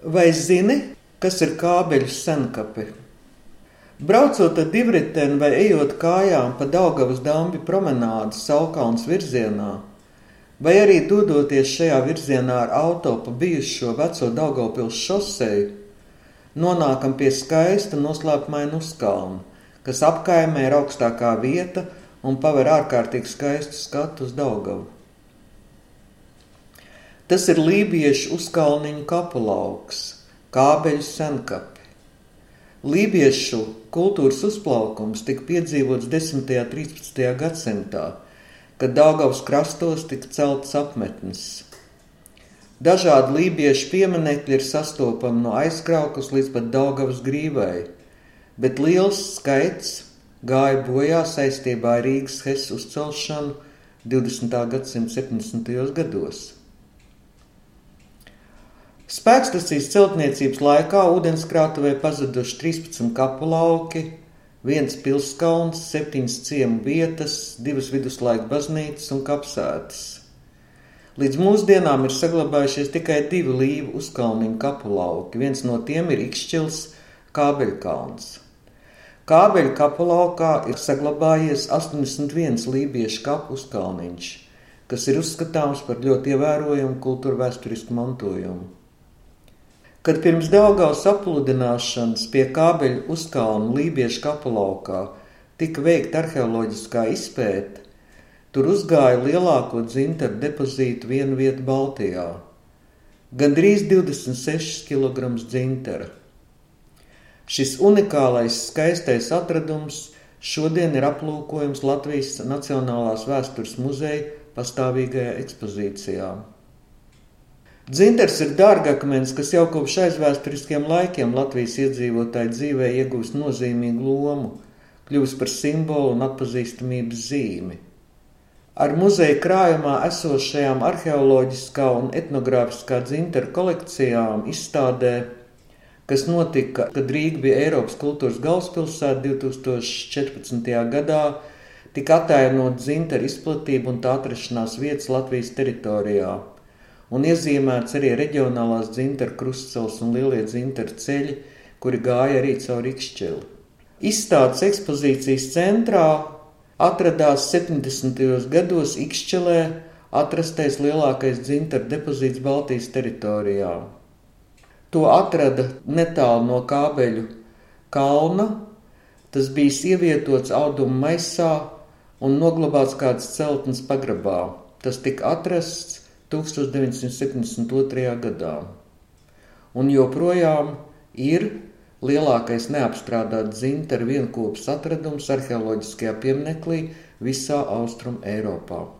Vai zini, kas ir kābeļu senkapi? Braucot ar divriteni vai ejot kājām pa Daugavas dambi promenādi Saukalns virzienā, vai arī dodoties šajā virzienā ar auto pa bijušo veco Daugavpils šoseju, nonākam pie skaista noslēpmaina uzkalna, kas apkaimē ir augstākā vieta un paver ārkārtīgi skaistu skatu uz Daugavu. Tas ir lībiešu uzkalniņu kapulauks, kābeļu senkapi. Lībiešu kultūras uzplaukums tika piedzīvots 10. un 13. gadsimtā, kad Daugavas krastos tika celtas apmetnes. Dažādi lībiešu pieminekļi ir sastopami no aizkraukas līdz pat Daugavas grīvai, bet liels skaits gāja bojā saistībā ar Rīgas Hesas uzcelšanu 20. gadsimta 70. gados. Spēkstacijas celtniecības laikā ūdenskrātuvē pazuduši 13 kapu lauki, viens pilskalns, septiņas ciemu vietas, divas viduslaika baznīcas un kapsētas. Līdz mūsdienām ir saglabājušies tikai divi līvu uzkalniņu kapu lauki. Viens no tiem ir Ikšķils Kābeļkalns. Kābeļu kapu laukā ir saglabājies 81 lībiešu kapu uzkalniņš, kas ir uzskatāms par ļoti ievērojumu kultūra vēsturisku mantojumu. Kad pirms Daugavas apludināšanas pie kābeļu uzkalnu Lībiešu kapulaukā tika veikta arheoloģiskā izpēte, tur uzgāja lielāko dzintaru depozītu vienu vietu Baltijā - gandrīz 26 kg dzintara. Šis unikālais skaistais atradums šodien ir aplūkojams Latvijas Nacionālās vēstures muzeja pastāvīgajā ekspozīcijā. Dzintars ir dārgakmens, kas jau kopš aizvēsturiskiem laikiem Latvijas iedzīvotāju dzīvē iegūst nozīmīgu lomu, kļūst par simbolu un atpazīstamības zīmi. Ar muzeja krājumā esošajām arheoloģiskā un etnogrāfiskā dzintara kolekcijām izstādē, kas notika, kad Rīga bija Eiropas kultūras galvaspilsēta 2014. gadā, tika attēlot dzintara izplatība un tā atrašanās vietas Latvijas teritorijā un iezīmēts arī reģionālās dzintaru krustceļš un lielie dzintaru ceļi, kuri gāja arī cauri Ikšķeli. Izstādes ekspozīcijas centrā atradās 70. gados Ikšķelē atrastais lielākais dzintaru depozīts Baltijas teritorijā. To atrada netālu no kābeļu kalna. Tas bija ievietots auduma maisā un noglabāts kādas celtnes pagrabā. Tas tika atrasts 1972. gadā. Un joprojām ir lielākais neapstrādāts dzintara vienopus atradums arheoloģiskajā pieminekļā visā Austrum Eiropā.